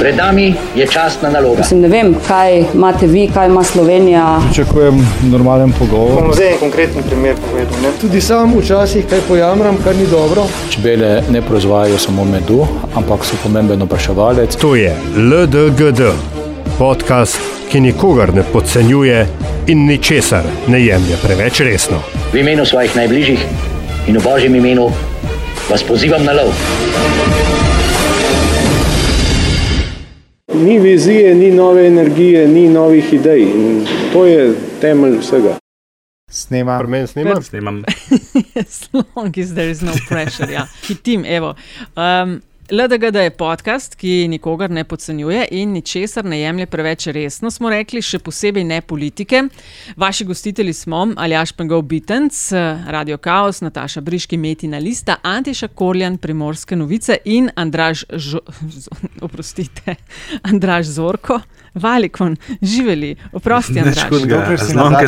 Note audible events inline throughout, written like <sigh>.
Pred nami je častna naloga. Mislim, ne vem, kaj imate vi, kaj ima Slovenija. Pričakujem normalen pogovor. Bom zdaj en konkreten primer povedal. Ne? Tudi sam včasih kaj pojamram, kar ni dobro. Čebele ne proizvajajo samo medu, ampak so pomemben opraševalec. To je LDGD, podcast, ki nikogar ne podcenjuje in ničesar ne jemlje preveč resno. V imenu svojih najbližjih in v božjem imenu vas pozivam na lov. Ni vizije, ni nove energije, ni novih idej. In to je temelj vsega. Snema. Premen snema? Snemam. <laughs> as long as there is no pressure. Ja. Hitim, evo. Um, LDGD je podcast, ki nikogar ne podcenjuje in ničesar ne jemlje preveč resno, smo rekli, še posebej ne politike. Vaši gostitelji smo Aljaš Pengov Bitenc, Radio Chaos, Nataša Briški, Metina Lista, Antiša Korjan, Primorske novice in Andraž, Žo, <laughs> oprostite, Andraž Zorko. Valikon, živeli, oprosti, Andraž.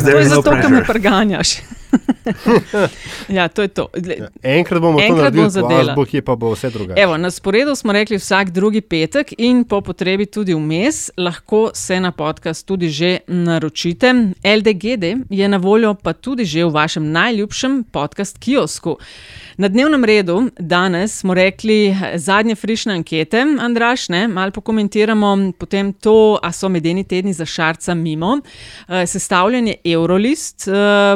To je zato, ker me preganjaš. <laughs> ja, to je to. Ja, enkrat bomo Enkrat to naredili, bom zadela. azbo, kje pa bo vse drugače. Evo, na sporedu smo rekli vsak drugi petek in po potrebi tudi vmes, lahko se na podcast tudi že naročite. LDGD je na voljo pa tudi že v vašem najljubšem podcast kiosku. Na dnevnem redu danes smo rekli zadnje frišne ankete, Andraš, ne, malo pokomentiramo, potem to, a so medeni tedni za šarca mimo, eh, sestavljanje Eurolist, eh,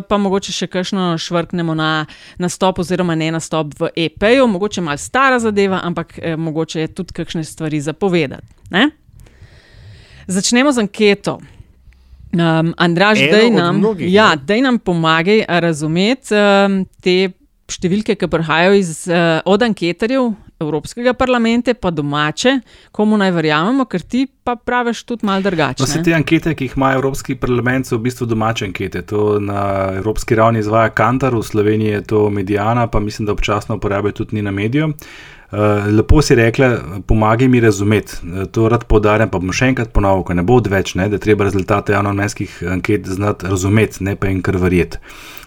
pa mogoče še kakšno švrknemo na nastop oziroma ne nastop v EP-ju, mogoče malo stara zadeva, ampak eh, mogoče je tudi kakšne stvari zapovedati. Ne? Začnemo z anketo. Um, Andraž, daj od nam, ja, nam pomagaj razumeti um, te številke, ki prihajajo iz, uh, od anketarjev Evropskega parlamenta, pa domače, komu naj verjamemo, ker ti pa praviš tudi malo drugače. No, te ankete, ki jih ima Evropski parlament, so v bistvu domače ankete. To na evropski ravni izvaja Kantar, v Sloveniji je to Medijana, pa mislim, da občasno uporabljajo tudi Nina Medijo. Uh, lepo si rekla, pomagaj mi razumeti. Uh, to rad poudarjam, pa bom še enkrat ponovil, ko ne bo odveč, ne, da treba rezultate javnomnenjskih anket znati razumeti, ne pa jim kar verjeti.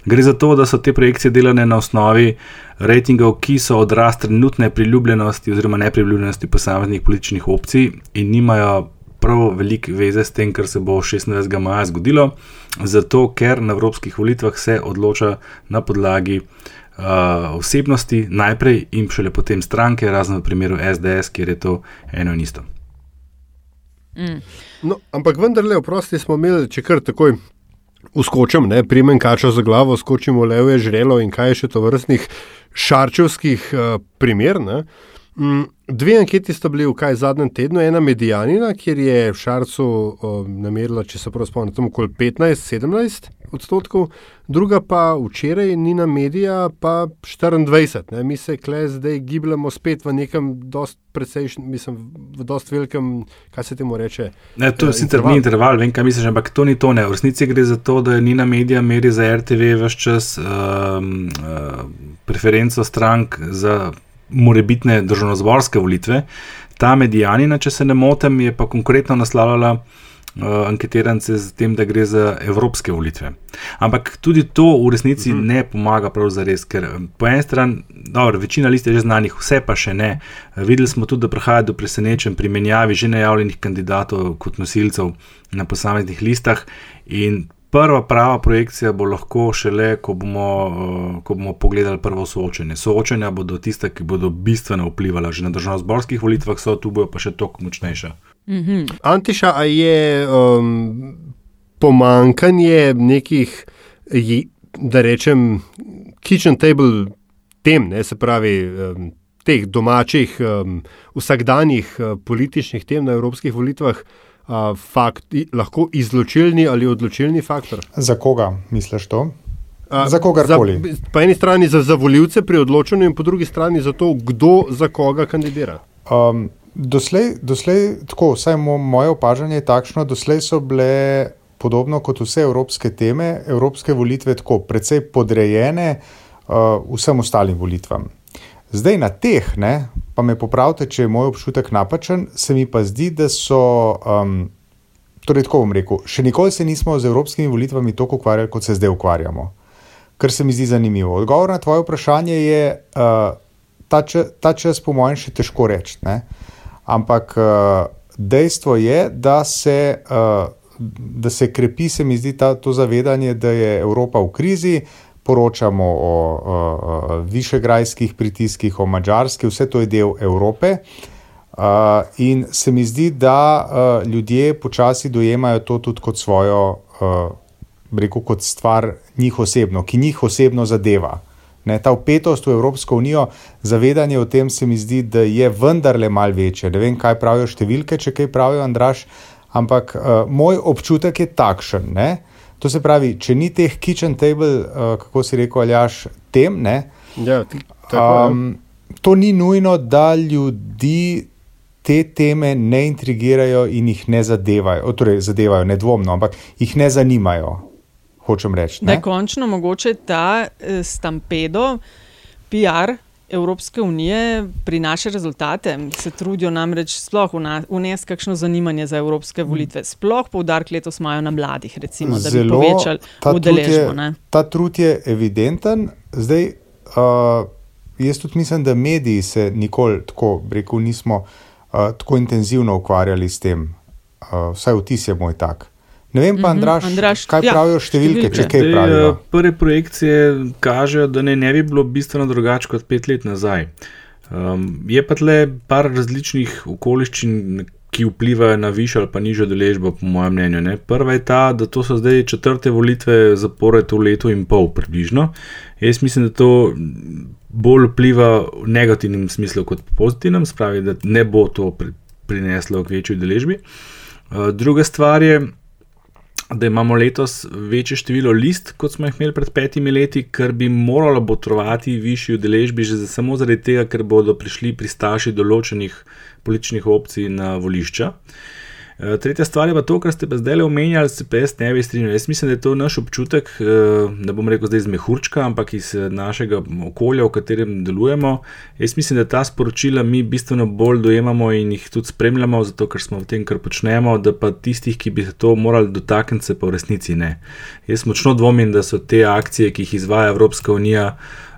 Gre za to, da so te projekcije delane na osnovi rejtingov, ki so odraz trenutne priljubljenosti oziroma nepriljubljenosti posameznih političnih opcij in nimajo prav veliko veze s tem, kar se bo 26. maja zgodilo, zato ker na evropskih volitvah se odloča na podlagi uh, osebnosti najprej in šele potem stranke, razen v primeru SDS, kjer je to eno in isto. No, ampak vendarle, oprosti smo imeli, če kar takoj uskočim, ne, primen kačo za glavo, skočimo leve žrelo in kaj je še to vrstnih šarčevskih uh, primer. Ne. Mm, Dve anketi sta bili v kaj zadnjem tednu, ena medijanina, kjer je v Šarcu uh, namerila, če se prav spomnim, tam okoli 15-17 odstotkov, druga pa včeraj Nina Medija pa 24. Ne. Mi se kle zdaj gibljamo spet v nekem dost precejšnjem, mislim, v dost velikem, kaj se temu reče. Ne, to eh, je sicer ni interval, vem, kaj misliš, ampak to ni to. Ne. V resnici gre za to, da Nina Medija meri za RTV vse čas um, uh, preferenco strank za morebitne državnozborske volitve. Ta medijanina, če se ne motim, je pa konkretno naslavljala uh, anketirance z tem, da gre za evropske volitve. Ampak tudi to v resnici mm -hmm. ne pomaga prav za res, ker eh, po eni strani, dobro, večina list je že znanih, vse pa še ne. Uh, videli smo tudi, da prihaja do presenečenj pri menjavi že najavljenih kandidatov kot nosilcev na posameznih listah. In Prva prava projekcija bo lahko šele, ko bomo, uh, ko bomo pogledali prvo soočenje. Soočenja bodo tiste, ki bodo bistveno vplivala. Že na državno-zborskih volitvah so tu bojo pa še toliko močnejše. Mm -hmm. Antiša, a je um, pomankanje nekih, da rečem, kitchen table tem, ne, se pravi, um, teh domačih, um, vsakdanjih uh, političnih tem na evropskih volitvah. Uh, fakt, i, lahko izločilni ali odločilni faktor. Za koga misliš to? Uh, za kogarkoli. Za, po eni strani za, za voljivce pri odločanju, in po drugi strani za to, kdo za koga kandidira. Um, doslej, doslej, tako, vsaj mo, moje opažanje je takšno, doslej so bile podobno kot vse evropske teme, evropske volitve tako precej podrejene uh, vsem ostalim volitvam. Zdaj na teh, ne, pa me popravite, če je moj občutek napačen, se mi pa zdi, da so, um, torej tako bom rekel, še nikoli se nismo z evropskimi volitvami tako ukvarjali, kot se zdaj ukvarjamo. Kar se mi zdi zanimivo. Odgovor na tvoje vprašanje je, uh, ta, če, ta čas, po mojem, še težko reči. Ampak uh, dejstvo je, da se, uh, da se krepi, se mi zdi, ta, to zavedanje, da je Evropa v krizi. Poročamo o, o, o višegrajskih pritiskih, o mačarski, vse to je del Evrope. Uh, in se mi zdi, da uh, ljudje počasi dojemajo to tudi kot svojo, uh, rekel, kot stvar njih osebno, ki njih osebno zadeva. Ne, ta upetost v Evropsko unijo, zavedanje o tem se mi zdi, da je vendarle mal večje. Ne vem, kaj pravijo številke, če kaj pravijo Andraš, ampak uh, moj občutek je takšen. Ne? To se pravi, če ni teh kitchen table, uh, kako si rekel, aljaš tem, ne, Ja, ti- tako, um, to ni nujno, da ljudi te teme ne intrigirajo in jih ne zadevajo. O, torej, zadevajo, nedvomno, ampak jih ne zanimajo. Hočem reči. Da ne. je končno mogoče ta eh, stampedo, PR Evropske unije prinaša rezultate. Se trudijo namreč sploh unesti kakšno zanimanje za evropske volitve. Sploh poudarek letos imajo na mladih, recimo, da bi povečali ta trud udeležbo. ne. Ta trud je evidenten. Zdaj, uh, jaz tudi mislim, da mediji se nikoli tako, rekel, nismo uh, tako intenzivno ukvarjali s tem. Uh, vsaj vtis je moj tak. Ne vem pa, Mhm, Andraš, Andraž, kaj ja, pravijo številke, številke. če kaj pravijo. eh, Prve projekcije kažejo, da ne, ne bi bilo bistveno drugače kot pet let nazaj. Um, je pa tle par različnih okoliščin, ki vplivajo na višjo ali pa nižjo deležbo, po mojem mnenju. Ne. Prva je ta, da to so zdaj četrte volitve zapored v letu in pol, približno. Jaz mislim, da to bolj vpliva v negativnem smislu kot v pozitivnem, spravi, da ne bo to pri, prineslo k večji deležbi. Uh, druga stvar je, da imamo letos večje število list, kot smo jih imeli pred petimi leti, kar bi moralo botrovati višji udeležbi, že samo zaradi tega, ker bodo prišli pristaši določenih političnih opcij na volišča. Eh, Tretja stvar je pa to, kar ste pa zdaj omenjali, se pa jaz ne bi strinjal. Jaz mislim, da je to naš občutek, eh, ne bom rekel zdaj iz mehurčka, ampak iz eh, našega okolja, v katerem delujemo. Jaz mislim, da ta sporočila mi bistveno bolj dojemamo in jih tudi spremljamo, zato ker smo v tem, kar počnemo, da pa tistih, ki bi se to morali dotakniti, se pa v resnici ne. Jaz močno dvomim, da so te akcije, ki jih izvaja Evropska unija, uh,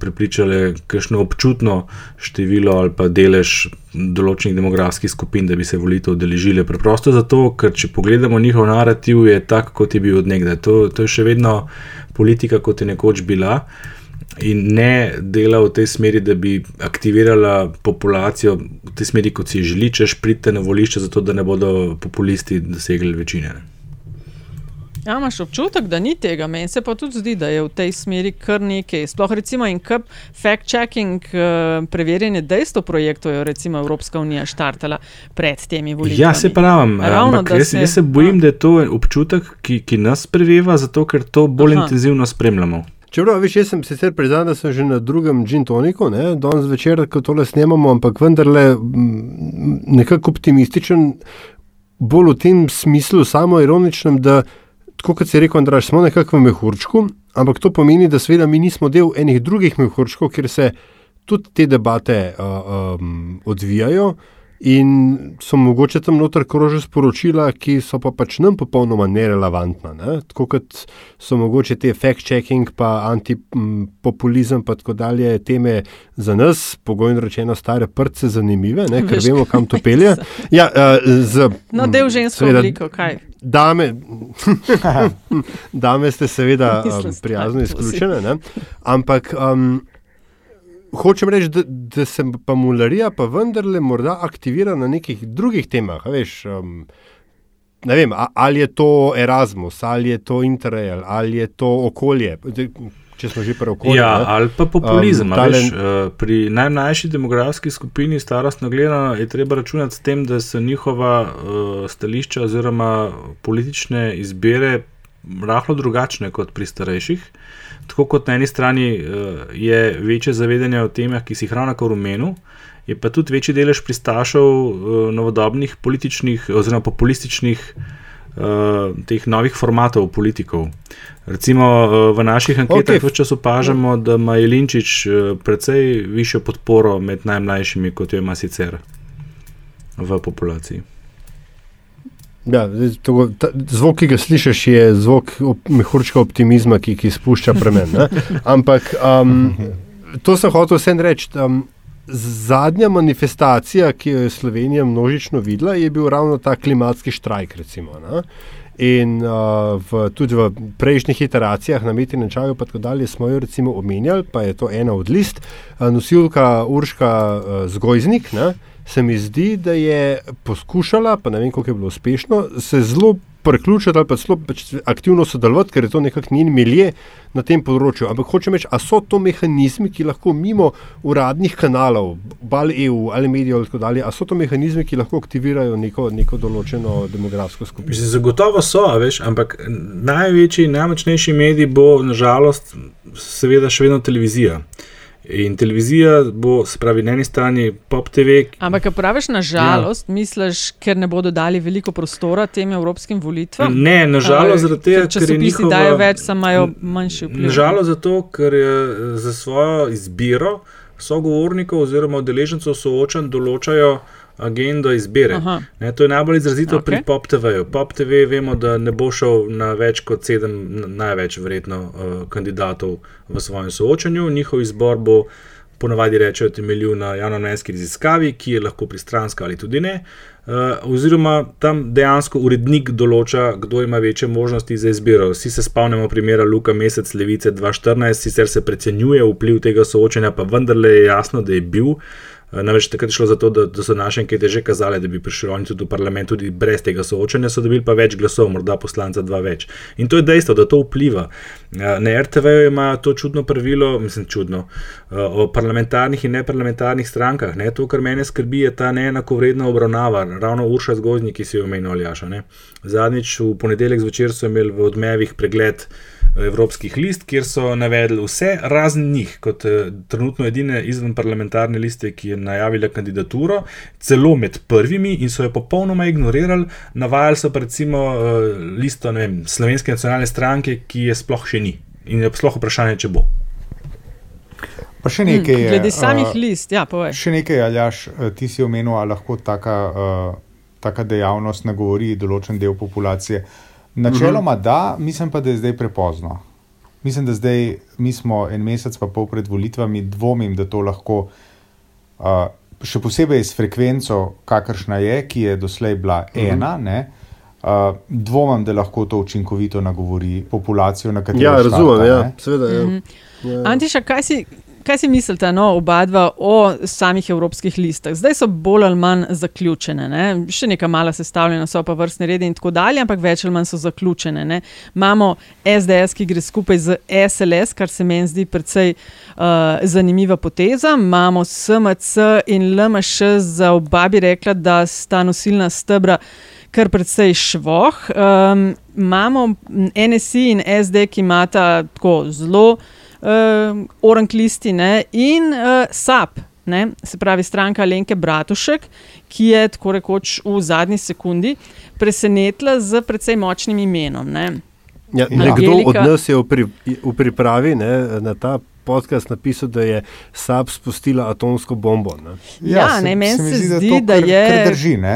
pripričale kakšno občutno število ali pa delež določenih demografskih skupin, da bi se volitev udeležile. Preprosto zato, ker če pogledamo njihov narativ, je tak, kot je bil odnegdaj. To, to je še vedno politika, kot je nekoč bila. In ne dela v tej smeri, da bi aktivirala populacijo v tej smeri, kot si želi, češ pridite na volišče, zato da ne bodo populisti dosegli večine. ne. Ja, imaš občutek, da ni tega, meni se pa tudi zdi, da je v tej smeri kar nekaj. Sploh recimo in kup fact-checking, uh, preverjanje dejstev projektov je recimo Evropska unija štartala pred temi volitvami. Ja, se pravim, Ravno, ampak jaz, se- jaz se bojim, da je to občutek, ki, ki nas preveva, zato ker to bolj Aha. intenzivno spremljamo. Čeprav, veš, jaz sem sicer priznal, da sem že na drugem gin toniku, ne, danes večer, ko tole snemamo, ampak vendarle nekako optimističen, bolj v tem smislu, samo ironičnem, da, tako kot si rekel, Andraš, smo nekako v mehurčku, ampak to pomeni, da seveda mi nismo del enih drugih mehurčkov, kjer se tudi te debate uh, um, odvijajo. In so mogoče tam noter krožijo sporočila, ki so pa pač nam popolnoma nerelevantna. Ne? Tako kot so mogoče te fact-checking, pa antipopulizem, pa tako dalje, teme za nas, pogojno rečeno, stare prste, zanimive, ne? ker Veš, vemo, kam to pelje. Ja, uh, z, No, del žensko seveda, obliko, kaj? Dame, <laughs> dame ste seveda um, prijazno izključene, ne? ampak um, hočem reči, da, da se pa mularija pa vendarle morda aktivira na nekih drugih temah. Veš, um, ne vem, ali je to Erasmus, ali je to Interrail, ali je to okolje. Če smo že pri okolju. Ja, ne. ali pa populizem. Um, Um, tale- veš, uh, pri najmlajši demografski skupini, starostno gledano, je treba računati s tem, da so njihova uh, stališča oziroma politične izbire rahlo drugačne kot pri starejših. Tako kot na eni strani uh, je večje zavedanje o temah, ki si jih ravno kar omenil, je pa tudi večji delež pristašov uh, novodobnih političnih oziroma populističnih uh, teh novih formatov politikov. Recimo uh, v naših anketah okay. čas opažamo, da ima Jelinčič uh, precej višjo podporo med najmlajšimi, kot jo ima sicer v populaciji. Ja, tako, ta, zvok, ki ga slišiš, je zvok op, mehurčka optimizma, ki, ki spušča premen. ne. <laughs> Ampak um, to sem hotel vsem reči. Um, zadnja manifestacija, ki jo je Slovenija množično videla, je bil ravno ta klimatski štrajk. Recimo, ne? In uh, v, tudi v prejšnjih iteracijah na Metinem čaju, pa tako dalje, smo jo recimo omenjali, pa je to ena od list, uh, nosilka Urška uh, Zgojznik. Ne? Se mi zdi, da je poskušala, pa ne vem, kako je bilo uspešno, se zelo priključiti ali pa zelo pač aktivno sodelovati, ker je to nekako njen milje na tem področju. Ampak hočem reči, a so to mehanizmi, ki lahko mimo uradnih kanalov, bal EU ali medijev in tako dalje, a so to mehanizmi, ki lahko aktivirajo neko, neko določeno demografsko skupino? Mislim, zagotovo so, veš, ampak največji, najmočnejši medij bo nažalost seveda še vedno televizija. In televizija bo, se pravi, na eni strani pop TV. Ampak, kaj praviš, nažalost, ja. misliš, ker ne bodo dali veliko prostora tem evropskim volitvam? Ne, nažalost, zaradi tega, ker se njihova... dajo več, samo imajo manjši vpliv. Nažalost, zato, ker je za svojo izbiro sogovornikov oziroma udeležencev soočen določajo agendo izbire. Ne, to je najbolj izrazito okay. pri Pop TV-ju. Pop TV vemo, da ne bo šel na več kot sedem, največ verjetno, uh, kandidatov v svojem soočanju. Njihov izbor bo ponovadi rečejo temeljil na javnomnenjski raziskavi, ki je lahko pristranska ali tudi ne. Uh, oziroma, tam dejansko urednik določa, kdo ima večje možnosti za izbiro. Vsi se spomnimo primera Luka Mesec Levice 2014, sicer se precenjuje vpliv tega soočanja, pa vendarle je jasno, da je bil. Eh, namreč takrat je šlo za to, da, da so naše ankete že kazale, da bi prišli oni tudi v parlament, tudi brez tega soočanja, so dobili pa več glasov, morda poslanca dva več. In to je dejstvo, da to vpliva. Eh, na RTV ima to čudno pravilo, mislim, čudno, eh, o parlamentarnih in neparlamentarnih strankah. Ne? To, kar mene skrbi, je ta neenakovredna obravnava, ravno Urša Zgozni, ki si jo omenil, Aljaša. Zadnjič v ponedeljek zvečer so imeli v odmevih pregled evropskih list, kjer so navedli vse razen njih, kot eh, trenutno edine izven parlamentarne liste, ki je najavila kandidaturo, celo med prvimi in so jo popolnoma ignorirali. Navajali so pa recimo eh, listo vem, Slovenske nacionalne stranke, ki je sploh še ni in je sploh vprašanje, če bo. Pa še nekaj je. Glede samih uh, list, ja, povej. Še nekaj, Aljaš, ti si omenil, ali lahko taka, uh, taka dejavnost nagovori določen del populacije. Načeloma uh -huh. da, mislim pa, da je zdaj prepozno. Mislim, da zdaj mi smo en mesec pa pol pred volitvami, dvomim, da to lahko, uh, še posebej s frekvenco, kakršna je, ki je doslej bila uh -huh. ena, ne, uh, dvomim, da lahko to učinkovito nagovori populacijo, na katero je. Ja, razumem, ja, seveda. Ja. Uh -huh. ja. Antiša, kaj si, Kaj si mislite, no, oba dva, o samih evropskih listah? Zdaj so bolj ali manj zaključene, ne? še nekaj mala sestavljena, so pa vrstne rede in tako dalje, ampak več ali manj so zaključene. Ne? Imamo SDS, ki gre skupaj z SLS, kar se meni zdi precej uh, zanimiva poteza. Imamo SMC in LMŠ, za oba bi rekla, da sta nosilna stebra. Kar precej švoh. Um, imamo NSI in SD, ki imata tako zelo uh, Orank listi ne, in uh, SAP, ne, se pravi stranka Lenke Bratušek, ki je tako rekoč v zadnji sekundi presenetila z precej močnim imenom. Ne. Ja, nekdo od nas je v, pri, v pripravi ne, na ta. Podcast napisal, da je SAP spustila atomsko bombo. Ne? Ja, ja ne, meni se, se zdi, da, da je. Kar drži, ne?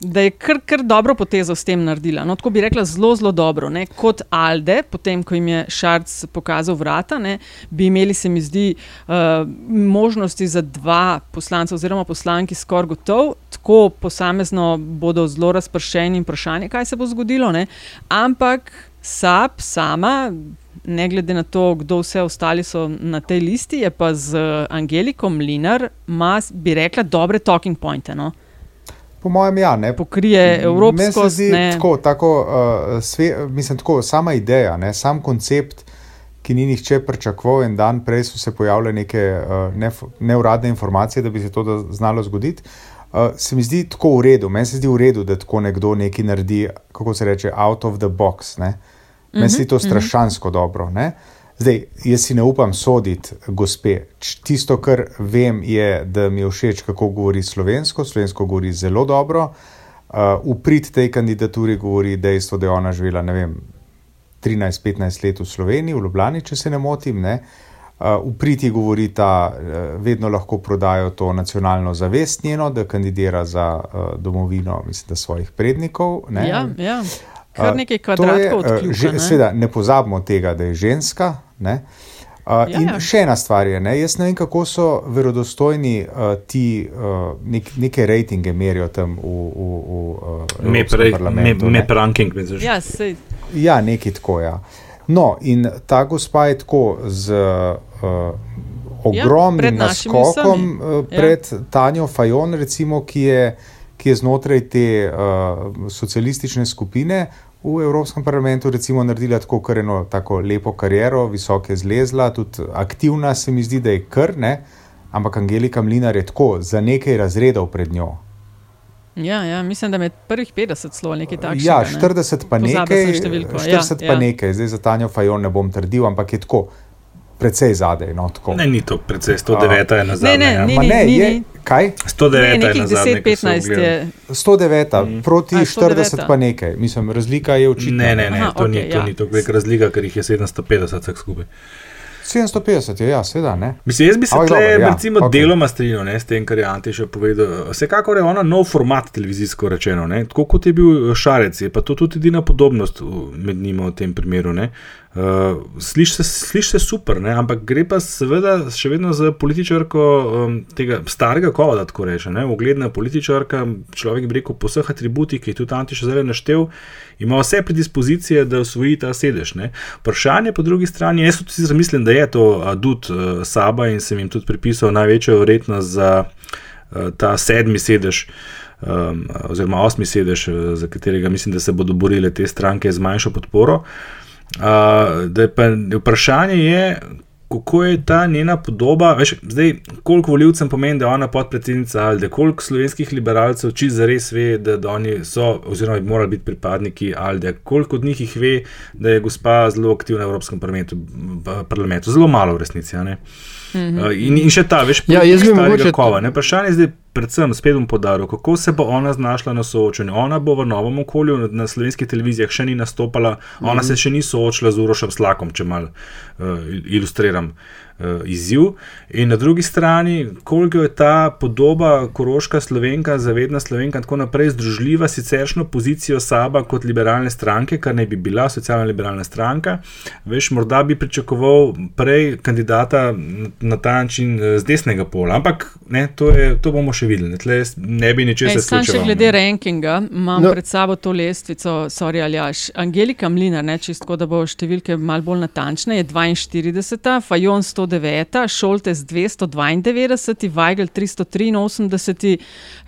Da je kar, kar dobro potezo s tem naredila. No, tako bi rekla, zelo, zelo dobro. Ne? Kot Alde, potem ko jim je Šarc pokazal vrata, ne? bi imeli, se mi zdi, uh, možnosti za dva poslanca oziroma poslanki skoraj gotov. Tako posamezno bodo zelo razpršeni in vprašanje, kaj se bo zgodilo. Ne? Ampak SAP sama. Ne glede na to, kdo vse ostali so na tej listi, je pa z Angeliko Mlinar, ima, bi rekla, dobre talking pointe. No? Po mojem, ja, ne pokrije evropsko svet. Tako, tako, uh, sve, mislim, tako, sama ideja, ne, sam koncept, ki ni nihče pričakoval, in dan prej so se pojavile neke uh, neuradne informacije, da bi se to znalo zgoditi. Uh, se mi zdi tako v redu, meni se zdi v redu, da tako nekdo nekaj naredi, kako se reče, out of the box. Meni se zdi mhm, to mhm. strašansko mm -hmm. dobro. Ne? Zdaj, jaz si ne upam soditi, gospe. Tisto, kar vem, je, da mi je všeč, kako govori slovensko. Slovensko govori zelo dobro. Uh, Uprit tej kandidaturi govori dejstvo, da je ona živela 13-15 let v Sloveniji, v Ljubljani, če se ne motim. Ne? Uh, Upriti govori, da uh, vedno lahko prodajo to nacionalno zavest njeno, da kandidira za uh, domovino mislim, da svojih prednikov. Ja, ja. Kar nekaj kvadratkov. Je, uh, že, ne? Seveda, ne pozabimo tega, da je ženska. Ne? Uh, Ja, in ja. še ena stvar je, ne? jaz ne vem, kako so verodostojni uh, ti uh, nek, neke rejtinge merijo tam v, v, v uh, Me Evropskem prej, me, parlamentu. me ne. pranking, misliš? Ja, sej, Ja, nekaj tako. Ja. No, in ta gospa je tako z uh, ogromnim pred našimi naskokom uh, Ja. pred Tanjo Fajon, recimo, ki je, ki je znotraj te uh, socialistične skupine v Evropskem parlamentu recimo, naredila tako kar eno tako lepo kariero, visoko je zlezla, tudi aktivna se mi zdi, da je kar ne. Ampak Angelika Mlinar je tako za nekaj razredov pred njo. ja, ja, mislim, da med prvih 50 slov nekaj takega. Ja, ne. 40 pa Pozabila nekaj, sem številko, 40 ja, pa ja. nekaj, zdaj za Tanjo Fajon ne bom trdil, ampak je tako, precej zadaj. No, tako. Ne, ni to, predvsej 109 je na zadnje. ne, ja. ni, Ma ni, ne, ni, je, ni. kaj? 109 Ne, je na zadnje. ko sem 10-15 ogledal. je. 109 mm. proti A, 40 109. pa nekaj, mislim, razlika je očitna. Ne, ne, ne, Aha, to okej, ni, to ja. ni tako velika razlika, ker jih je 750 vsak skupaj. 750 je, ja, seveda, ne. Mislim, jaz bi se dobro, ja, recimo, okej. deloma strinjal ne, s tem, kar je Antiš povedal. Vsekakor je ona nov format televizijsko rečeno. Ne. Tako kot je bil Šarec, je pa to tudi edina podobnost med njima v tem primeru. ne. Uh, Sliši se, sliš se super, ne? ampak gre pa seveda še vedno za političarko um, tega starega kova, da tako rečem. Ugledna političarka, človek bi rekel po vseh atributih, ki jih tudi Antiš zdaj naštel, ima vse predispozicije, da osvoji ta sedež. Ne? Vprašanje po drugi strani, jaz tudi mislim, da je to adut uh, Saba in sem jim tudi pripisal največjo verjetnost za uh, ta sedmi sedež. Um, oziroma, osmi sedež, eh, za katerega mislim, da se bodo borile te stranke z manjšo podporo. Uh, da je pa vprašanje, je, kako je ta njena podoba. Veš, zdaj, koliko voljivcem pomeni, da je ona podpredsednica Alde, koliko slovenskih liberalcev čisto zares ve, da, da oni so, oziroma bi morali biti pripadniki Alde, koliko od njih jih ve, da je gospa zelo aktivna v Evropskem parlamentu. v parlamentu. Zelo malo v resnici. a ne. Uh, in, in še ta, veš, Ja, jaz bi starega mogoče- kova. Ne? Vprašanje je zdaj, predvsem, spet bom podaril, kako se bo ona znašla na soočenju. Ona bo v novem okolju, na, slovenskih televizijah še ni nastopala, ona se še ni soočila z Urošem Slakom, če mal uh, ilustriram uh, izziv. In na drugi strani, koliko je ta podoba koroška slovenka, zavedna slovenka in tako naprej združljiva siceršno pozicijo Saba kot liberalne stranke, kar naj bi bila socialno-liberalna stranka. Veš, morda bi pričakoval prej kandidata na ta način eh, z desnega pola, ampak ne, to, je, to bomo še videli. Ne, Tle ne bi ničesar Sam še izključeval, glede rankinga, imam No. pred sabo to lestvico, sorry Aljaš. Angelika Mlinar, ne, čisto da bo številke malo bolj natančne, je 42, Fajon 109, Šoltes 292, Weigl 383,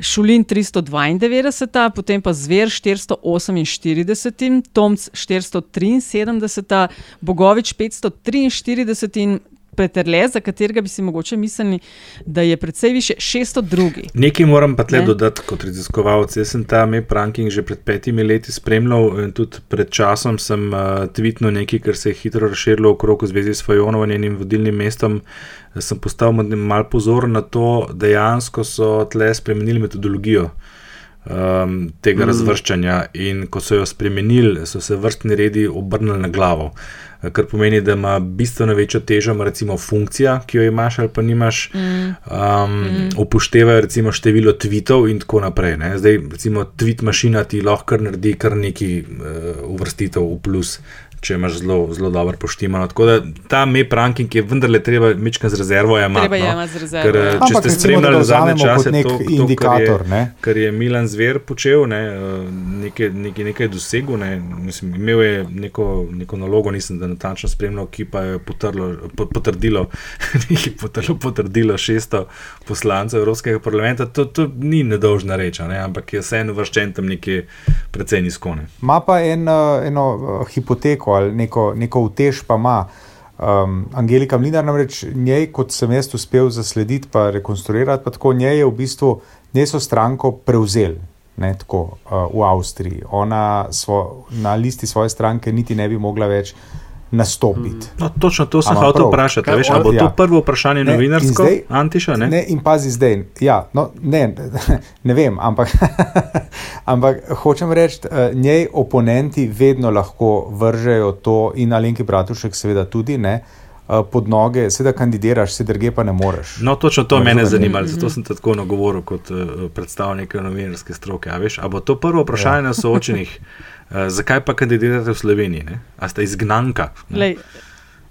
Šulin 392, potem pa Zver 448, Tomc 473, Bogovič 543 in Peterle, za katerega bi si mogoče mislili, da je precej više 602. Nekaj moram pa tle Ne. dodati kot raziskovalec. Jaz sem ta MEP ranking že pred petimi leti spremljal in tudi pred časom sem uh, tvitnil nekaj, kar se je hitro razširilo okrog v zvezi s Fajonovo njenim vodilnim mestom. Sem postal malo pozoren na to, dejansko so tle spremenili metodologijo. Um, tega mm. razvrščanja, in ko so jo spremenili, so se vrstni redi obrnili na glavo. Eh, Kar pomeni, da ima bistveno večjo težo, recimo funkcija, ki jo imaš ali pa nimaš, mm. Um, mm. upoštevajo recimo število tweetov in tako naprej. Ne. Zdaj, recimo, tweet mašina ti lahko naredi kar nekaj uh, uvrstitev v plus. Če imaš zelo, zelo dobro poštimano. Tako da ta MEP ranking je vendarle treba mečkati z rezervo. Jemati, Treba no. jemati z rezervo, Ker, ja. eh, če Ampak ste recimo, da spremljali zadnje čase, nek to, to, indikator, kar je, ne. kar je Milan Zver počel, ne, eh, nekaj, nekaj, nekaj dosegel. Ne, mislim, imel je neko, neko nalogo, nisem da natančno spremljal, ki pa je potrlo, po- potrdilo, <laughs> je potrdilo, potrdilo 600 poslancev Evropskega parlamenta. To, to ni nedolžna reč, a ne, ampak je vseeno vrščen tam nekje precej nizkone. Ma pa en, uh, eno hipoteko ali neko, neko utež pa ima. Um, Angelika Mlinar namreč njej, kot sem jaz uspel zaslediti pa rekonstruirati, pa tako njej je v bistvu, njej so stranko prevzeli. Ne, tako, uh, v Avstriji. Ona svo, na listi svoje stranke niti ne bi mogla več nastopiti. No, točno to sem hotel vprašati. Veš, ali bo to ja. prvo vprašanje Ne, in novinarsko, zdaj- Antiša? Ne? Ne, in pazi zdaj. Ja, no, ne, <laughs> ne vem, ampak, <laughs> ampak hočem reči, eh, njej oponenti vedno lahko vržejo to, in Alenki Bratušek, seveda tudi ne. eh, Pod noge, sedaj kandidiraš, sedaj druge pa ne moreš. No, točno to Ne mene razumem. zanima, zato sem tako nagovoril kot uh, predstavnik novinarske stroke. A veš, a bo to prvo vprašanje ja. na soočenih, uh, <laughs> zakaj pa kandidirate v Sloveniji? Ne? A ste izgnanka? Ne? Lej,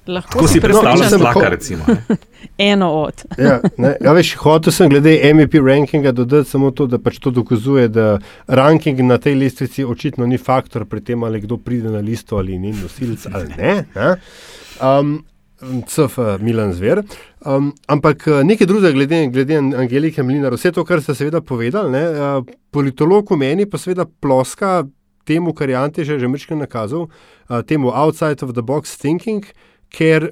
Lahko si predstavljaš sem- slaka, recimo. ne. <laughs> Eno od. <laughs> Ja, ne, ja, veš, hotel sem glede MEP rankinga dodati samo to, da pač to dokazuje, da ranking na tej lestvici očitno ni faktor pri tem, ali kdo pride na listo ali ni nosilc ali ne. ne. Um, CF Milan Zver. Um, ampak eh, nekaj drugega glede, glede Angelike Mlinar, vse to, kar ste seveda povedali, ne, uh, politolog v meni pa seveda ploska temu, kar je Antež že večkrat nakazal, uh, temu outside of the box thinking, ker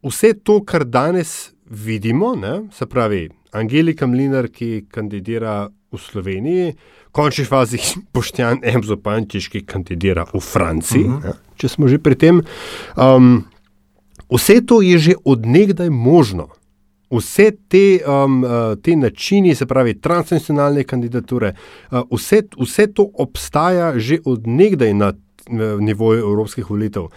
vse to, kar danes vidimo, ne, se pravi, Angelika Mlinar, ki kandidira v Sloveniji, v končni fazi <laughs> Boštjan Emzo Pančiš, ki kandidira v Franciji, uh -huh. ne, če smo že pri tem. Um, vse to je že odnegdaj možno. Vse te, um, uh, te načini, se pravi, transnacionalne kandidature, uh, vse, vse to obstaja že odnegdaj na nivoju evropskih volitev.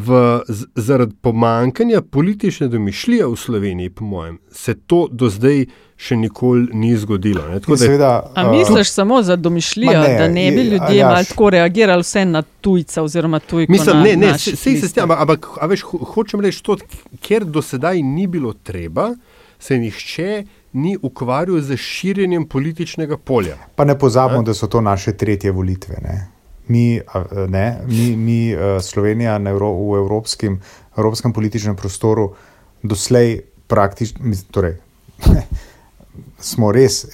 V, zaradi pomankanja politične domišljije v Sloveniji, po mojem, se to do zdaj še nikoli ni zgodilo. Ne? Tako da seveda, A uh, misliš samo za domišljijo, ne, da ne bi je- ljudje Aljaž. malo tako reagirali vse na tujca oziroma tujko? Mislim, na ne, ne, sej se s listah? tem, ampak, a veš, ho- hočem reči to, ker do sedaj ni bilo treba, se nihče ni ukvarjal z širjenjem političnega polja. Pa ne pozabimo, da so to naše tretje volitve. Ne? Mi, ne, mi, mi eh, Slovenija Evro, v evropskem, evropskem političnem prostoru doslej praktično, torej, <laughs> smo res uh,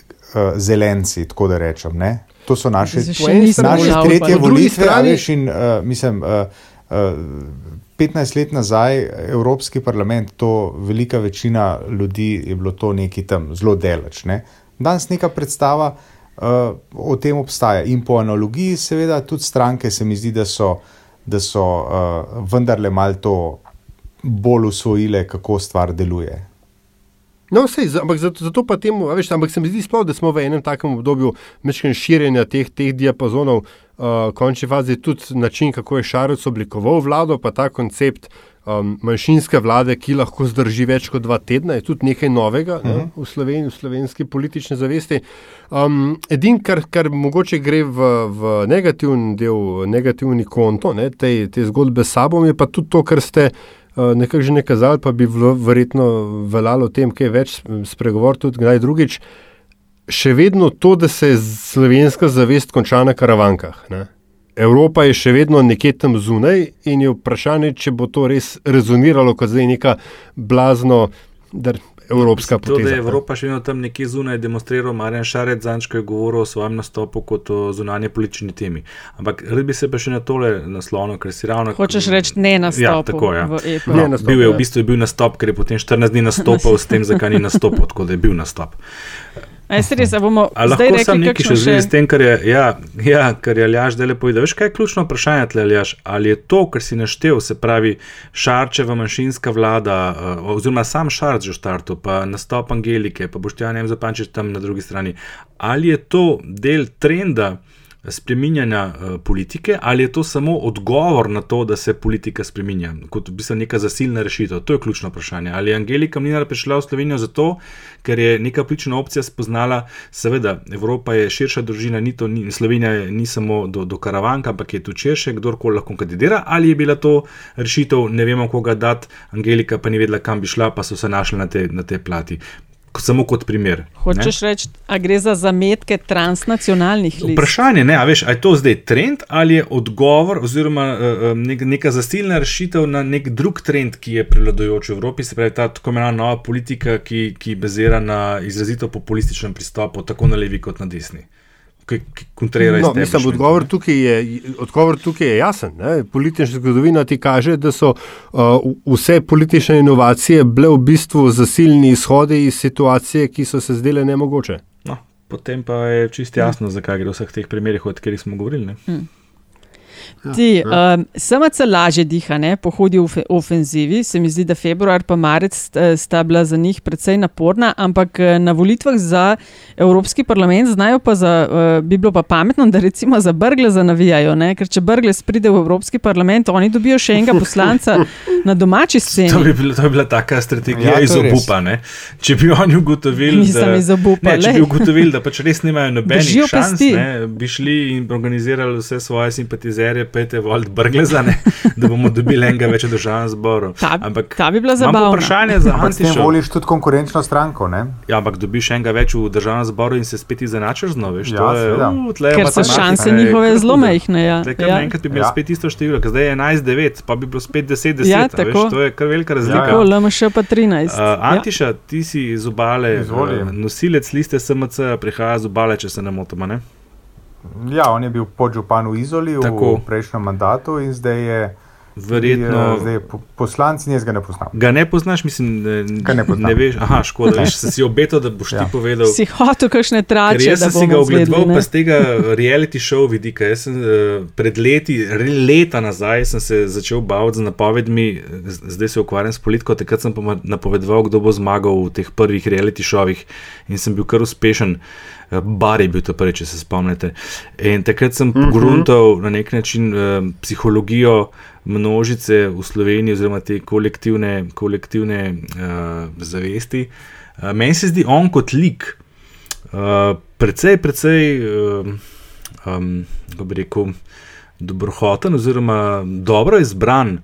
zelenci, tako da rečem. Ne? To so naše, naše tretje volitve. strani- Veš, in, uh, mislim, uh, uh, 15 let nazaj, Evropski parlament, to velika večina ljudi je bilo to neki tam zelo daleč. Ne? Danes neka predstava uh, o tem obstaja in po analogiji, seveda, tudi stranke se mi zdi, da so, da so uh, vendarle malo to bolj usvojile, kako stvar deluje. No, sej, ampak zato, zato pa temu, veš, ampak se mi zdi sploh, da smo v enem takem obdobju širjenja teh, teh diapazonov, uh, končni fazi tudi način, kako je Šarec oblikoval vlado, pa ta koncept um, manjšinske vlade, ki lahko zdrži več kot dva tedna, je tudi nekaj novega uh -huh. ne, v, Sloveniji, v slovenski politični zavesti. Um, Edin, kar, kar mogoče gre v, v negativni del, negativni konto ne, te, te zgodbe s sabo, je pa tudi to, kar ste. Uh, nekako že nekazali, pa bi vlo, verjetno veljalo o tem, kaj več spregovoriti, tudi kdaj drugič. Še vedno to, da se slovenska zavest konča na karavankah. Ne? Evropa je še vedno nekje tam zunaj in je vprašanje, če bo to res rezoniralo kot zdaj neka blazno dar, evropska To, da poteza. je Evropa še vedno tam nekje zunaj demonstriral, Marjan Šarec zanč, ko je govoril o svojem nastopu kot o zunanje politični temi. Ampak rad bi se pa še na tole naslonil, ker si ravno. Hočeš reči ne na Ja, tako je. EPO. Ne No, nastop, bil je v ja. bistvu je bil nastop, ker je potem 14 dni nastopil s tem, zakaj ni nastopil, tako da je bil nastop. A je res, da bomo A zdaj lahko sam nekaj še zvezi s tem, kar je, ja, ja, kar je Aljaš zdaj povedal. Veš, kaj je ključno vprašanje, tle, Aljaš? Ali je to, kar si naštel, se pravi Šarčeva manjšinska vlada, uh, oziroma sam Šarč že v startu, pa nastop Angelike, pa Boštjan Jem Zapančič tam na drugi strani, ali je to del trenda? Spreminjanja uh, politike, ali je to samo odgovor na to, da se politika spreminja, kot v bistvu neka zasilna rešitev? To je ključno vprašanje. Ali je Angelika Mlinar prišla v Slovenijo zato, ker je neka politična opcija spoznala, seveda, Evropa je širša družina, ni to, ni, Slovenija je- ni samo do, do karavanka, ampak je tudi širše, kdorkoli lahko kandidira, ali je bila to rešitev, ne vemo, koga dati, Angelika pa ni vedela, kam bi šla, pa so se našli na te, na te plati. Samo kot primer. ne. Hočeš reči, a gre za zametke transnacionalnih list? Vprašanje je, veš, ali je to zdaj trend ali je odgovor, oziroma uh, nek, neka zasilna rešitev na nek drug trend, ki je prevladujoč v Evropi, se pravi ta tako imenovana nova politika, ki, ki bazira na izrazito populističnem pristopu, tako na levi kot na desni. Kontrira No, mislim, odgovor, tukaj je, odgovor tukaj je jasen. Ne? Politična zgodovina ti kaže, da so uh, vse politične inovacije bile v bistvu zasilni izhodi iz situacije, ki so se zdele nemogoče. No, potem pa je čist jasno, zakaj gre v vseh teh primerih, o katerih smo govorili. Ne? Ti, um, SMC lažje diha, ne, po hudi ofe- ofenzivi. Se mi zdi, da februar in marec sta bila za njih precej naporna, ampak eh, na volitvah za Evropski parlament znajo pa, za, uh, bi bilo pa pametno, da recimo za Brgle navijajo. Ne, ker če Brgles pride v Evropski parlament, oni dobijo še enega poslanca na domači <laughs> To, sceni. bi bila, to bi bila taka strategija Ja, ja, to iz obupa. Ne? Če bi oni ugotovili, Nisem da, iz obupa, ne, če bi ugotovili, da pač res nimajo <laughs> nobenih šans, ne, bi šli in organizirali vse svoje simpatizerje serije Pete Volt Brglezane, <laughs> da bomo dobili enega več v državnem zboru. Ta, Ampak ta bi bila zabavna. vprašanje za Antišo. voliš tudi konkurenčno stranko, ne? Ja, ampak dobiš enega več v državnem zboru in se spet izenačiš z noviš. Ja, je, je Ker so šanse ne, njihove zelo majhne. Ja. Tle, kar Ja. naenkrat bi imeli Ja. spet isto število, zdaj je 11-9, pa bi bilo spet 10-10. Ja, a veš, tako. To je kar velika razlika. Tako, LMŠ pa 13. Uh, Antiša, ti si iz obale, Izvoli. uh, nosilec liste SMC, prihaja iz obale, če se ne motimo. Ne? Ja, on je bil podžupan v Izoli Tako. v prejšnjem mandatu in zdaj je, Verjetno. je, zdaj po- poslanec in jaz ga ne poznam. Ga ne poznaš, mislim, ne, Ga ne poznam. ne veš. Aha, škoda, veš, se si obetal, da boš ja. Ti povedal. Si hotel kakšne Ker trače, jaz da sem si ga zvedli, pa ne? z tega reality show vidika. Jaz sem uh, pred leti, leta nazaj, sem se začel baviti z napovedmi, zdaj se ukvarjam s politiko. Takrat sem pa napovedoval, kdo bo zmagal v teh prvih reality showih in sem bil kar uspešen. Eh, Bar je bil to prvi, če se spomnite. In takrat sem pogruntal na nek način uh, psihologijo množice v Sloveniji, oziroma te kolektivne, kolektivne uh, zavesti. Uh, meni se zdi on kot lik, Uh, precej, precej, um, um, kako bi rekel, dobrohoten, oziroma dobro izbran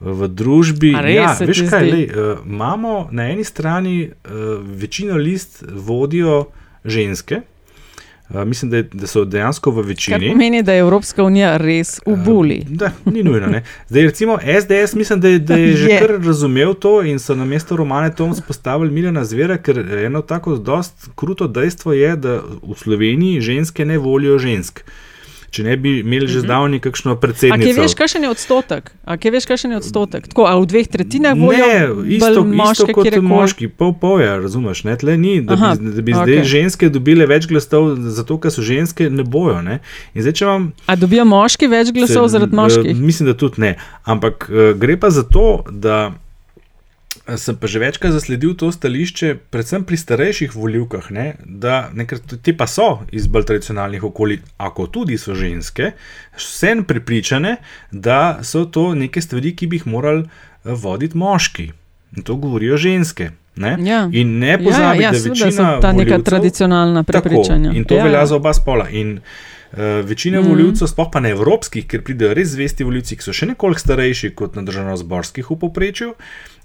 v družbi. Res ja, veš kaj, lej, uh, imamo na eni strani uh, večino list vodijo ženske. Uh, mislim, da, je, da so dejansko v Kar večini. pomeni, da je Evropska unija res v buli. Da, ni nujno. Ne. Zdaj, recimo, SDS, mislim, da je, da je že Je. kar razumel to in so na mesto Romane Toms postavili Miljana Zvera, ker eno tako dost kruto dejstvo je, da v Sloveniji ženske ne volijo žensk. Če ne bi imeli že zdavni kakšno Mhm. Predsednico. kje veš, kakšen je odstotek? A kje veš, kakšen je odstotek? Tako, a v dveh tretjinah volijo Ne, isto, moške, isto kot kjerkoli? moški, pol je, razumeš, ne, tle ni, da Aha, bi, da bi zdaj okej. ženske dobile več glasov, zato ker so ženske, ne bojo. Ne. In zdaj, vam A dobijo moški več glasov Se, zaradi eh, moških? Mislim, da tudi ne. Ampak eh, gre pa za to, da eh, sem pa že večkrat zasledil to stališče, predvsem pri starejših volivkah, ne, da nekrat, te pa so iz bolj tradicionalnih okolij, ako tudi so ženske, vsem prepričane, da so to neke stvari, ki bi jih morali eh, voditi moški. In to govorijo ženske. Ne? Ja. In ne pozabi, ja, ja, da seveda večina so ta neka tradicionalna prepričanja. Tako, in to Ja, ja, velja ja. za oba spola. In uh, večina Mhm. mm. voljivcev, sploh pa ne evropskih, ker pridejo res zvesti voljivci, ki so še nekoliko starejši kot na državno-zborskih v povprečju,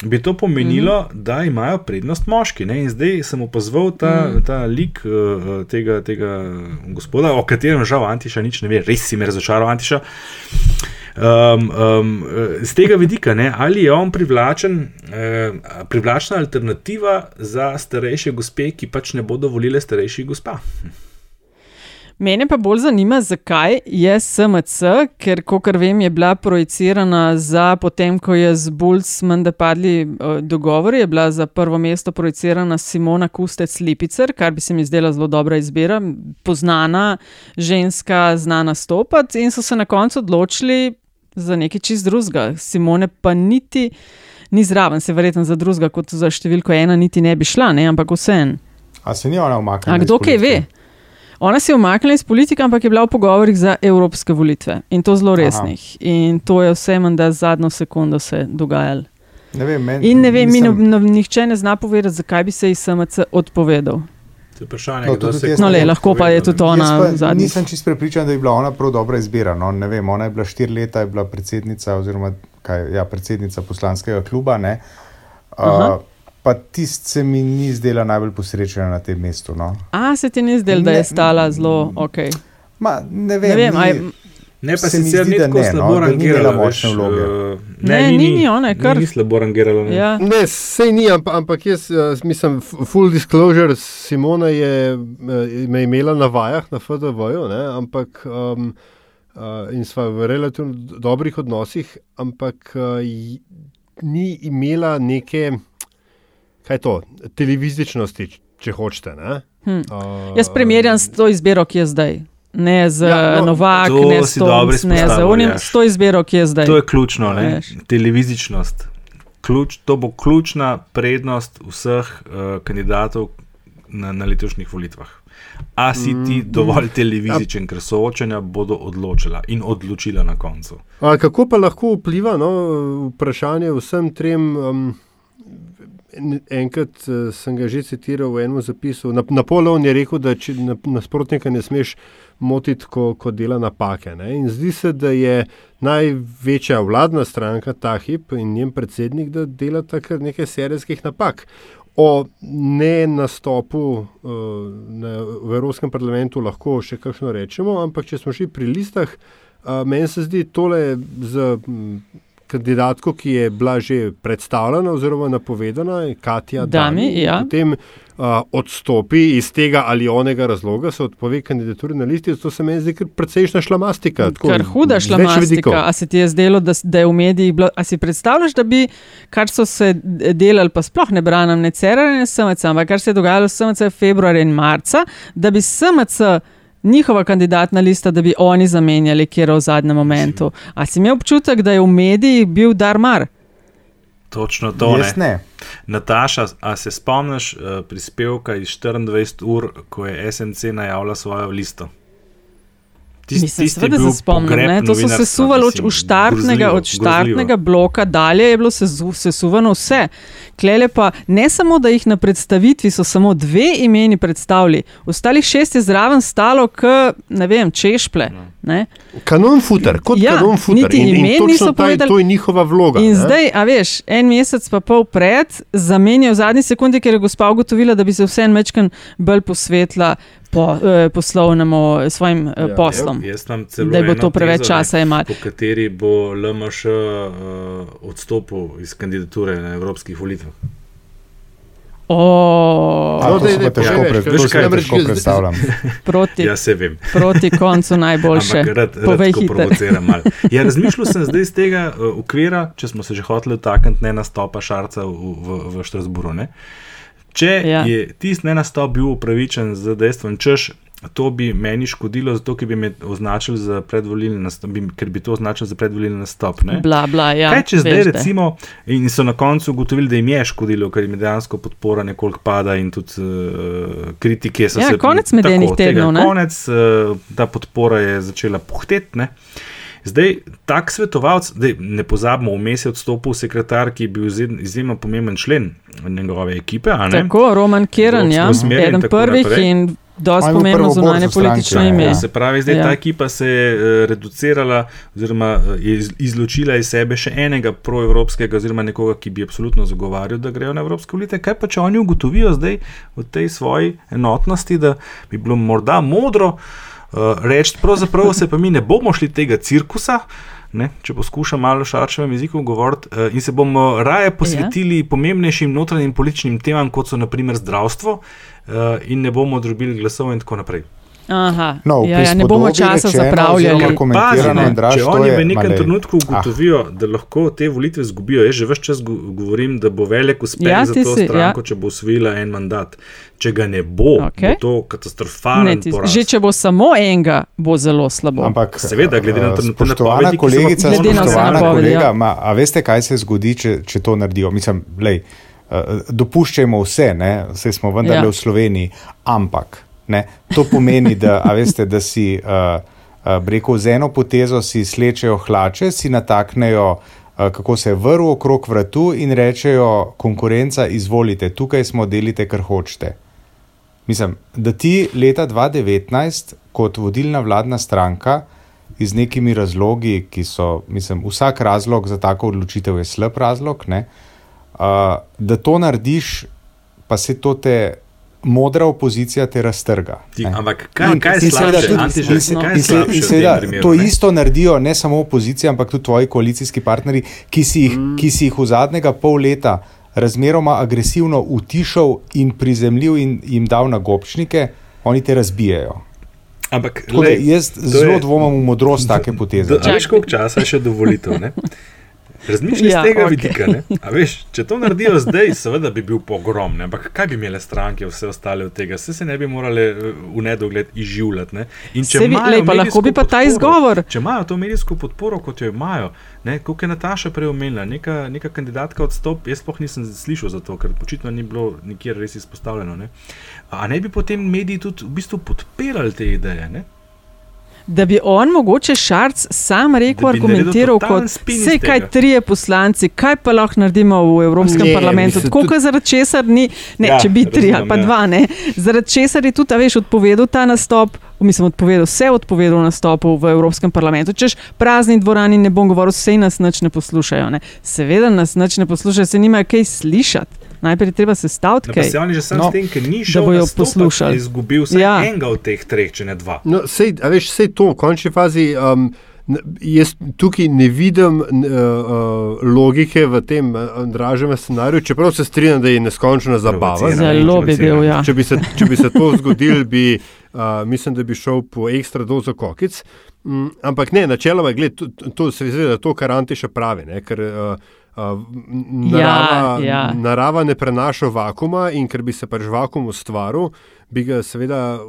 bi to pomenilo, mm. da imajo prednost moški. Ne? In zdaj sem opazval ta, mm. ta lik uh, tega, tega gospoda, o katerem žal Antiša nič ne ve, res si me razočaral, Antiša. Um, um, eh, z tega vidika, ne, ali je on privlačen, eh, privlačna alternativa za starejše gospe, ki pač ne bodo volile starejših gospa. Mene pa bolj zanima, zakaj je SMC, ker, kot vem, je bila projicirana za potem, ko je z Bulls menda padli uh, dogovori, je bila za prvo mesto projicirana Simona Kustec Lipicer, kar bi se mi zdela zelo dobra izbira, poznana ženska, znana stopati in so se na koncu odločili za nekaj čist drugega. Simone pa niti ni zraven, se verjetno za drugega kot za številko ena niti ne bi šla, ne? ampak vseen. A se ni ona umaknila? A kdo kaj ve? Ona se je umaknila iz politike, ampak je bila v pogovorih za evropske volitve in to zelo resnih. Aha. In to je vse, da zadnjo sekundo se dogajalo. Ne vem, men, In ne vem, mi no, nisem- no, nihče ne zna povedati, zakaj bi se iz SMC odpovedal. Vprašanje, No, tudi se jaz No, le, lahko pa je tudi ona zadnji. nisem čist prepričan, da je bila ona prav dobra izbira. No, ne vem, ona je bila štiri leta, je bila predsednica, oziroma kaj, ja, predsednica poslanskega kluba. ne. Aha. Uh, pa tist se mi ni zdela najbolj posrečena na tem mestu. No. A se ti ni zdelo, da Ne, je stala zelo ok? Ma, ne vem, Ne vem, ni, aj, Ne, pa Se sicer zdi, ni tako ne, no, slabo ni rangirala. močne veš, vloge. eh, Ne, ni, ni, ona je kar- Ni slabo rangirala. ne. ja. Ne, sej ni, ampak, ampak jaz uh, mislim, full disclosure, Simona je uh, me imela na vajah na FDV-ju, ne, ampak um, uh, in sva v relativno dobrih odnosih, ampak uh, ni imela neke, kaj je to, televizičnosti, če hočete. Ne. Hm. Uh, Jaz primerjam s to izbiro, ki je zdaj. Ne z Ja, no, no, Novak, to ne s Tomc, ne z unim, s to izbiro, ki je zdaj. To je ključno, ne? Veš. televizičnost. Ključ, to bo ključna prednost vseh uh, kandidatov na, na letošnjih volitvah. A si ti Mm. dovolj televizičen, ker soočanja bodo odločila in odločila na koncu. A kako pa lahko vpliva no, vprašanje vsem trem? Um, enkrat eh, sem ga že citiral v enem zapisu. Nap- Napoleon je rekel, da če na- nasprotnika ne smeš motiti, ko, ko dela napake. Ne? In zdi se, da je največja vladna stranka ta hip in njen predsednik, da delata kar nekaj serijskih napak. O ne nastopu uh, na, v Evropskem parlamentu lahko še kakšno rečemo, ampak če smo šli pri listah, uh, meni se zdi tole z mm, kandidatko, ki je bila že predstavljena oziroma napovedana, Katja Dami, Dami, ja. potem uh, odstopi iz tega ali onega razloga, se odpove kandidaturi na listi, to se meni zdi kar precejšna šlamastika. tako Kar huda šlamastika. A se ti je zdelo, da, da je v medijih bilo, a si predstavljaš, da bi, kar so se delali, pa sploh ne branim, ne Cerar, ne SMC, ampak kar se je dogajalo SMC februarja in marca, da bi SMC. Njihova kandidatna lista, da bi oni zamenjali, kjer je v zadnjem momentu. A si imel občutek, da je v medijih bil Darmar? Točno to. Jaz Ne. ne. Nataša, a se spomniš uh, prispevka iz 24 ur, ko je SNC najavila svojo listo? Tist- Mislim, seveda se spomnim. Ne? To so novinarstva, sesuvali od, štartnega, od štartnega bloka dalje, je bilo sezu, sesuvano vse. Klele pa ne samo, da jih na predstavitvi so samo dve imeni predstavili, ostalih šest je zraven stalo, k, ne vem, češple. Ne? Kanon futer, kot Ja, kanon futer. niti In, in imen točno niso povedali. to je njihova vloga. In ne. zdaj, a veš, en mesec pa pol pred, zamenjajo v zadnji sekundi, ker je gospa ugotovila, da bi se vse en mečken bolj posvetila po, eh, poslovnemu eh, svojim eh, Ja, poslom. Jaz celo Da bo to preveč tezo, časa jemalo. Po kateri bo LMŠ uh, odstopil iz kandidature na evropskih volitvah. O, A, No, daj, pa težko, pre, veš kaj, namreč jaz- predstavljam. <laughs> proti, Ja, se vem. proti koncu najboljše. Ampak rad, rad Povej hitro. provociram malo. <laughs> Ja, razmišljal sem zdaj iz tega uh, okvira, če smo se že hoteli dotakniti ne nastopa Šarca v, v, v Štrasburu. Ne? Če Ja. je tisti ne nastop bil upravičen z dejstvom, češ, to bi meni škodilo, zato ker bi me označili za predvolilni nastop, bi, ker bi to označili za predvolilni nastop. Ne? Bla, bla, ja, Kaj če zdaj veš, da. recimo, in so na koncu ugotovili, da jim je škodilo, ker jim dejansko podpora nekoliko pada in tudi uh, kritike so Ja, se. konec medenih tednov, ne? Konec, uh, ta podpora je začela puhteti. Zdaj, tak svetovalec, zdaj, ne pozabimo, vmes je odstopil sekretar, ki je bil izjemno pomemben člen njegove ekipe. a ne? Tako, Roman Keren, ja, eden prvih naprej. in dosti pomembno zunanje politično ime. Ja, se pravi, zdaj Ja. ta ekipa se je uh, reducirala, oziroma je iz- izločila iz sebe še enega proevropskega, oziroma nekoga, ki bi absolutno zagovarjal, da grejo na evropske volitve. Kaj pa če oni ugotovijo zdaj v tej svoji enotnosti, da bi bilo morda modro uh, reči, pravzaprav se pa mi ne bomo šli tega cirkusa. Ne, če poskušam malo v šarčevem jeziku govoriti, uh, in se bomo raje posvetili ja. pomembnejšim notranjim političnim temam, kot so naprimer zdravstvo, uh, in ne bomo drobili glasov, in tako naprej. Aha, No, ja, ja, ne bomo časa rečeno zapravljali. oziroma komentirano, Pazi, ne, Andraž, če to oni je- v nekem ma, lej. trenutku ugotovijo, ah. da lahko te volitve izgubijo, jaz že vse čas go- govorim, da bo velik uspeh Ja, ja, za to si, stranko, ja. ja. če bo usvojila en mandat. Če ga ne bo, okay. bo to poraz. že če bo samo enega, bo zelo slabo. Ampak, Seveda, glede na eh, trenutne spoštovana napovedi, kolegica, Glede na napovedi, kolega, ja. ma, a veste, kaj se zgodi, če, če to naredijo? Mislim, lej, uh, dopuščajmo vse, ne, vse smo vendarle Ja. ja. v Sloveniji, ampak ne, to pomeni, da, veste, da si uh, uh, rekel z eno potezo, si slečejo hlače, si nataknejo. uh, Kako se vrv okrog vratu in rečejo, konkurenca, izvolite, tukaj smo, delite, kar hočete. Mislim, da ti leta 2019, kot vodilna vladna stranka, iz nekimi razlogi, ki so, mislim, vsak razlog za tako odločitev je slab razlog, ne, uh, da to narediš, pa se to te. Modra opozicija te raztrga. Ti, ampak kaj, In- kaj je slabše? seveda To ne? isto naredijo ne samo opozicija, ampak tudi tvoji koalicijski partnerji, ki si jih, mm. ki si jih v zadnjega pol leta razmeroma agresivno utišal in prizemljil in jim dal na gobčnike, oni te razbijajo. Ampak, Tako da lej, jaz zelo je- dvomim v modrost take poteze. Veš, koliko časa je še do volitev? ne? <laughs> Razmišljaj Ja, z tega okay. vidika. Veš, če to naredijo zdaj, seveda bi bil pogrom, ne? ampak kaj bi imele stranke, vse ostale od tega, vse se ne bi morale eh, v nedogled izživljati. Ne? In če imajo lej, pa lahko bi pa ta podporo- izgovor. Če imajo to medijsko podporo, kot jo imajo, kot je Nataša prej omenila, neka, neka kandidatka odstop, jaz sploh nisem slišal za to, ker očitno ni bilo nikjer res izpostavljeno. Ne? A ne bi potem mediji tudi v bistvu podpirali te ideje? Ne? Da bi on mogoče šarc sam rekel, argumentiral kot vse, kaj tega." trije poslanci, kaj pa lahko naredimo v Evropskem Ne, parlamentu. Tako, tudi- zaradi česar ni, ne, Ja, če bi tri ali razumem, pa ja. dva, ne, zaradi česar je tudi, a veš, odpovedal ta nastop. Mislim, odpovedal, vse odpovedal nastopu v Evropskem parlamentu. Češ prazni dvorani, ne bom govoril, vse nas nič ne poslušajo. Ne. Seveda nas nič ne poslušajo, se nimajo kaj slišati. Najprej je treba sestaviti No, pa kaj. se on je že sam No, no, s tem, ker ni da šel bojo nastopat, poslušali. je izgubil vsaj Ja. enega od teh treh, če ne dva. No, sej, a veš, vse to v končni fazi. Um, Jaz tukaj ne vidim uh, uh, logike v tem uh, dražjem scenariju, čeprav se strinjam, da je neskončno zabava. Zelo bi bil, ja. Če bi se, če bi se to zgodilo, bi, uh, mislim, da bi šel po ekstra dozo kokic. Mm, ampak ne, načeloma, gled, to, to se zdi, da to, kar Ante še pravi. Ne, ker, uh, uh, narava, Ja, ja. narava ne prenaša vakuma in ker bi se pač vakum ustvaril, bi ga seveda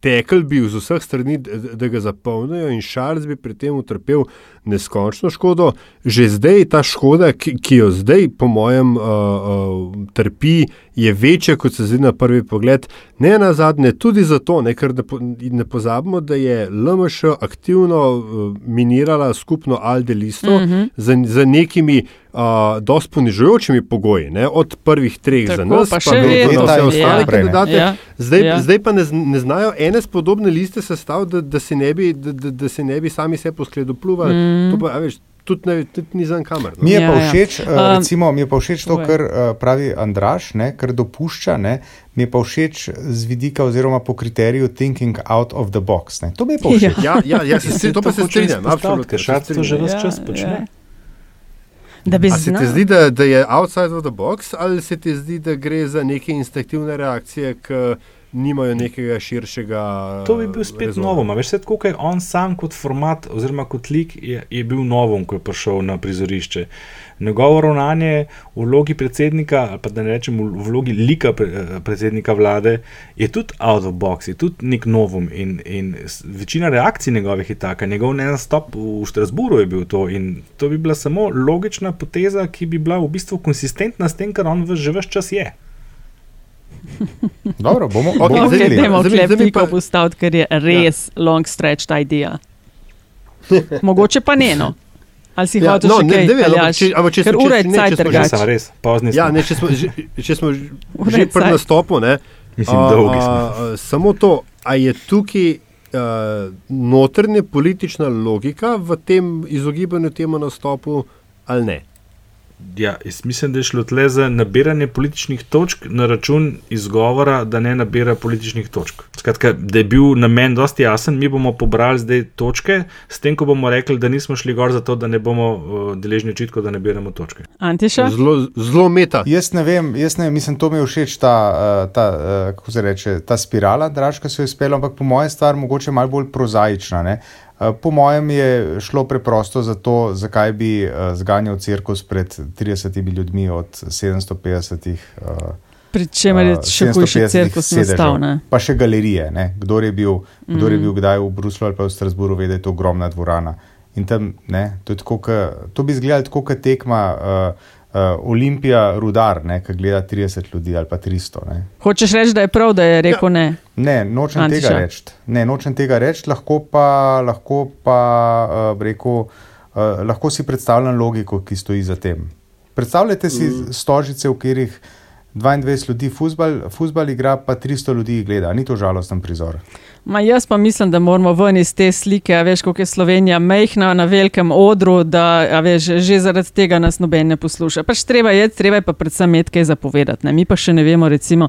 tekel bi z vseh strani, da, ga zapolnijo in Šarc bi pri tem utrpel neskončno škodo. Že zdaj ta škoda, ki, ki jo zdaj, po mojem, uh, uh, trpi, je večja, kot se zdi na prvi pogled. Ne na zadnje, tudi zato, ne, ker ne, po- ne pozabimo, da je LMŠ aktivno uh, minirala skupno Alde listo mm -hmm. z, z nekimi uh, dosti ponižujočimi pogoji, ne, od prvih treh Tako, za nas, pa pa, še vedno. vse Ja, ostale ne. kandidate. Ja, Zdaj, ja. ja. zdaj pa ne, ne znajo ene spodobne liste sestaviti, da, da, si ne bi- da, da, da si ne bi sami se poskledopljuvali. Mm. To pa, a veš, tudi, ne, tudi ni za kamer. No. Mi je, Ja, ja, pa ja. všeč, um, recimo, mi je pa všeč to, kar uh, pravi Andraš, ne, kar dopušča. Ne, mi je pa všeč z vidika oziroma po kriteriju thinking out of the box. Ne. To mi je pa všeč. Ja, ja, ja se, <laughs> se, to pa se strinjam, absolutno. Ker se šarc to že ves čas počne. Da bi A se ti znal. zdi, da, da je outside of the box, ali se ti zdi, da gre za neke instinktivne reakcije, ki nimajo nekega širšega. To bi bil spet rezona? novo. Veš, tako, kot je on sam kot format, oziroma kot lik, je, je bil novum, ko je prišel na prizorišče. Njegovo ravnanje v vlogi predsednika, ali pa da ne rečem v vlogi lika eh, predsednika vlade, je tudi out of box, je tudi nek novum. In, in večina reakcij njegovih je taka. Njegov nastop v Štrasburu je bil to. In to bi bila samo logična poteza, ki bi bila v bistvu konsistentna s tem, kar on v- že vse čas je. <laughs> Dobro, bomo, bomo Okay. Dajmo Zdaj klepiko pa- postaviti, ker je res ja. long stretched idea. Mogoče pa ne no. Ali si Ja, hotel no, še ne, kaj? ne vem, ampak če- ampak če če- ura je ne, če cajt smo že sem res, pozni smo. Ja, ne, če smo, že, če smo že pri nastopu, ne, Mislim, a, dolgi a, smo. a, samo to, a je tukaj uh, notranja politična logika v tem izogibanju temu nastopu ali ne? Ja, jaz mislim, da je šlo tle za nabiranje političnih točk na račun izgovora, da ne nabira političnih točk. Skratka, da je bil namen dosti jasen, mi bomo pobrali zdaj točke, s tem, ko bomo rekli, da nismo šli gor zato, da ne bomo uh, deležni očitkov, da nabiramo točke. Antiša? Zelo, zelo meta. Jaz ne vem, jaz ne vem, mislim, to mi je všeč ta, eh, ta, eh, kako se reče, ta spirala, dražka se je uspela, ampak po mojem stvar mogoče malo bolj prozaična. Ne? Eh, Po mojem je šlo preprosto za to, zakaj bi eh, zganjal cirkus pred 30 ljudmi od 750. Uh, Pri čemer je še hujši cirkus nastal. ne. Pa še galerije. Ne? Kdor, je bil, kdor Mhm. je bil kdaj v Bruslu ali pa v Strasburu, ve, da je to ogromna dvorana. In tam, ne, to, tako, ke, to bi izgledalo tako, kot tekma uh, Olimpija, rudar, ki gleda 30 ljudi ali pa 300. Ne, Hočeš reči, da je prav, da je rekel ne? ne nočem Antiša. tega reči. Ne, nočem tega reči, lahko pa, lahko pa uh, rekel, uh, lahko si predstavljam logiko, ki stoji za tem. Predstavljajte si mm. stožice, v katerih 22 ljudi futbal, futbal igra, pa 300 ljudi gleda. Ni to žalosten prizor. Ma jaz pa mislim, da moramo ven iz te slike, a veš, kako je Slovenija mehna na velikem odru, da a veš, že zaradi tega nas noben ne posluša. Pač treba je, treba je pa predvsem imeti kaj zapovedati. Ne? Mi pa še ne vemo, recimo,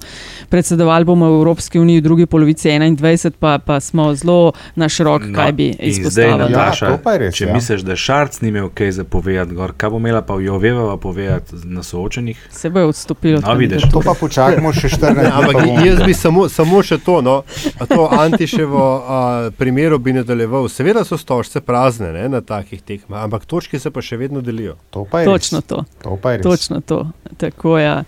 predsedovali bomo v Evropski uniji v drugi polovici 21, pa, pa smo zelo na širok, kaj bi No, in zdaj, izpostavili. Nataša, Ja, to pa je res, če ja. misliš, da Šarc ni imel kaj za povedati, gor, kaj bo imela pa Joveva povedati na soočenjih? Se bo odstopilo. No, vidiš, To pa počakajmo še <laughs> 14 Ne, dni. ampak pa bomo jaz bi samo, samo še to, no, a to Antiševo a, primeru bi nadaljeval. Seveda so stožce prazne ne, na takih tekmah, ampak točke se pa še vedno delijo. To pa je res. Točno to. To pa je res. Točno to. Tako, ja.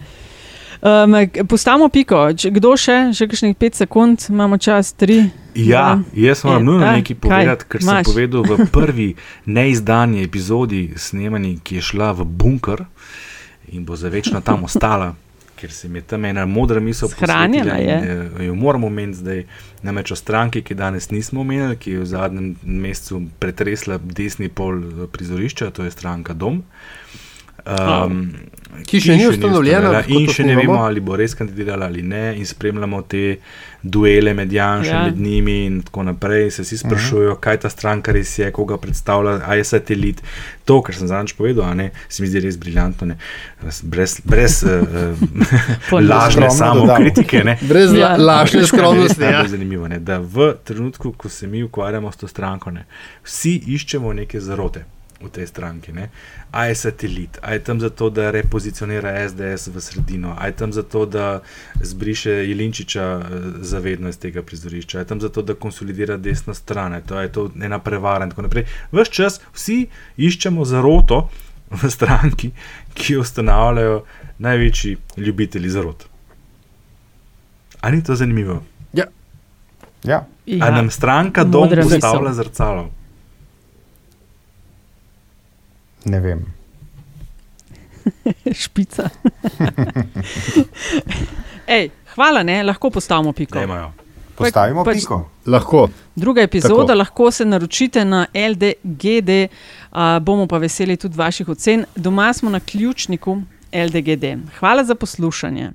um, postavimo piko. Če, kdo še? Še kakšnih pet sekund, imamo čas, tri. Ja, jaz moram Je, nujno nekaj kaj? povedati, ker sem Imaš? povedal v <laughs> prvi neizdani epizodi snemanja, ki je šla v bunker in bo za večno tam ostala. Ker se mi je tam ena modra misel Shranjena posvetila in, eh, Jo moramo omeniti zdaj. Namreč o stranki, ki danes nismo omenili, ki je v zadnjem mesecu pretresla desni pol eh, prizorišča, to je stranka Dom. Um, Ki še ni ustanovljena, In to še ne vemo, ali bo res kandidirala ali ne, in spremljamo te duele med Janšem, Ja. med njimi in tako naprej. Se vsi sprašujejo, kaj ta stranka res je, koga predstavlja, a je satelit. To, kar sem zadnjič povedal, a ne, se mi zdi res briljantno, ne, brez, brez <laughs> uh, lažne Skromno samo dodal. kritike. Ne. Brez Ja. lažne <laughs> skromnosti. Ja. zanimivo je, da v trenutku, ko se mi ukvarjamo s to stranko, ne, vsi iščemo neke zarote v tej stranki. Ne. A je satelit, a je tam zato, da repozicionira SDS v sredino, a je tam zato, da zbriše Jelinčiča eh, zavedno iz tega prizorišča, a je tam zato, da konsolidira desno stran, a to je to ena prevara in tako naprej. Ves čas vsi iščemo zaroto v stranki, ki jo ustanavljajo največji ljubitelji zarot. A ni to zanimivo? Ja, Ja. A nam stranka dom postavlja zrcalo? Ne vem. <laughs> Špica. <laughs> Ej, hvala, ne? lahko postavimo piko. Imajo. Postavimo pač- piko. Lahko. Druga epizoda, Tako. lahko se naročite na LDGD, uh, bomo pa veseli tudi vaših ocen. Doma smo na ključniku LDGD. Hvala za poslušanje.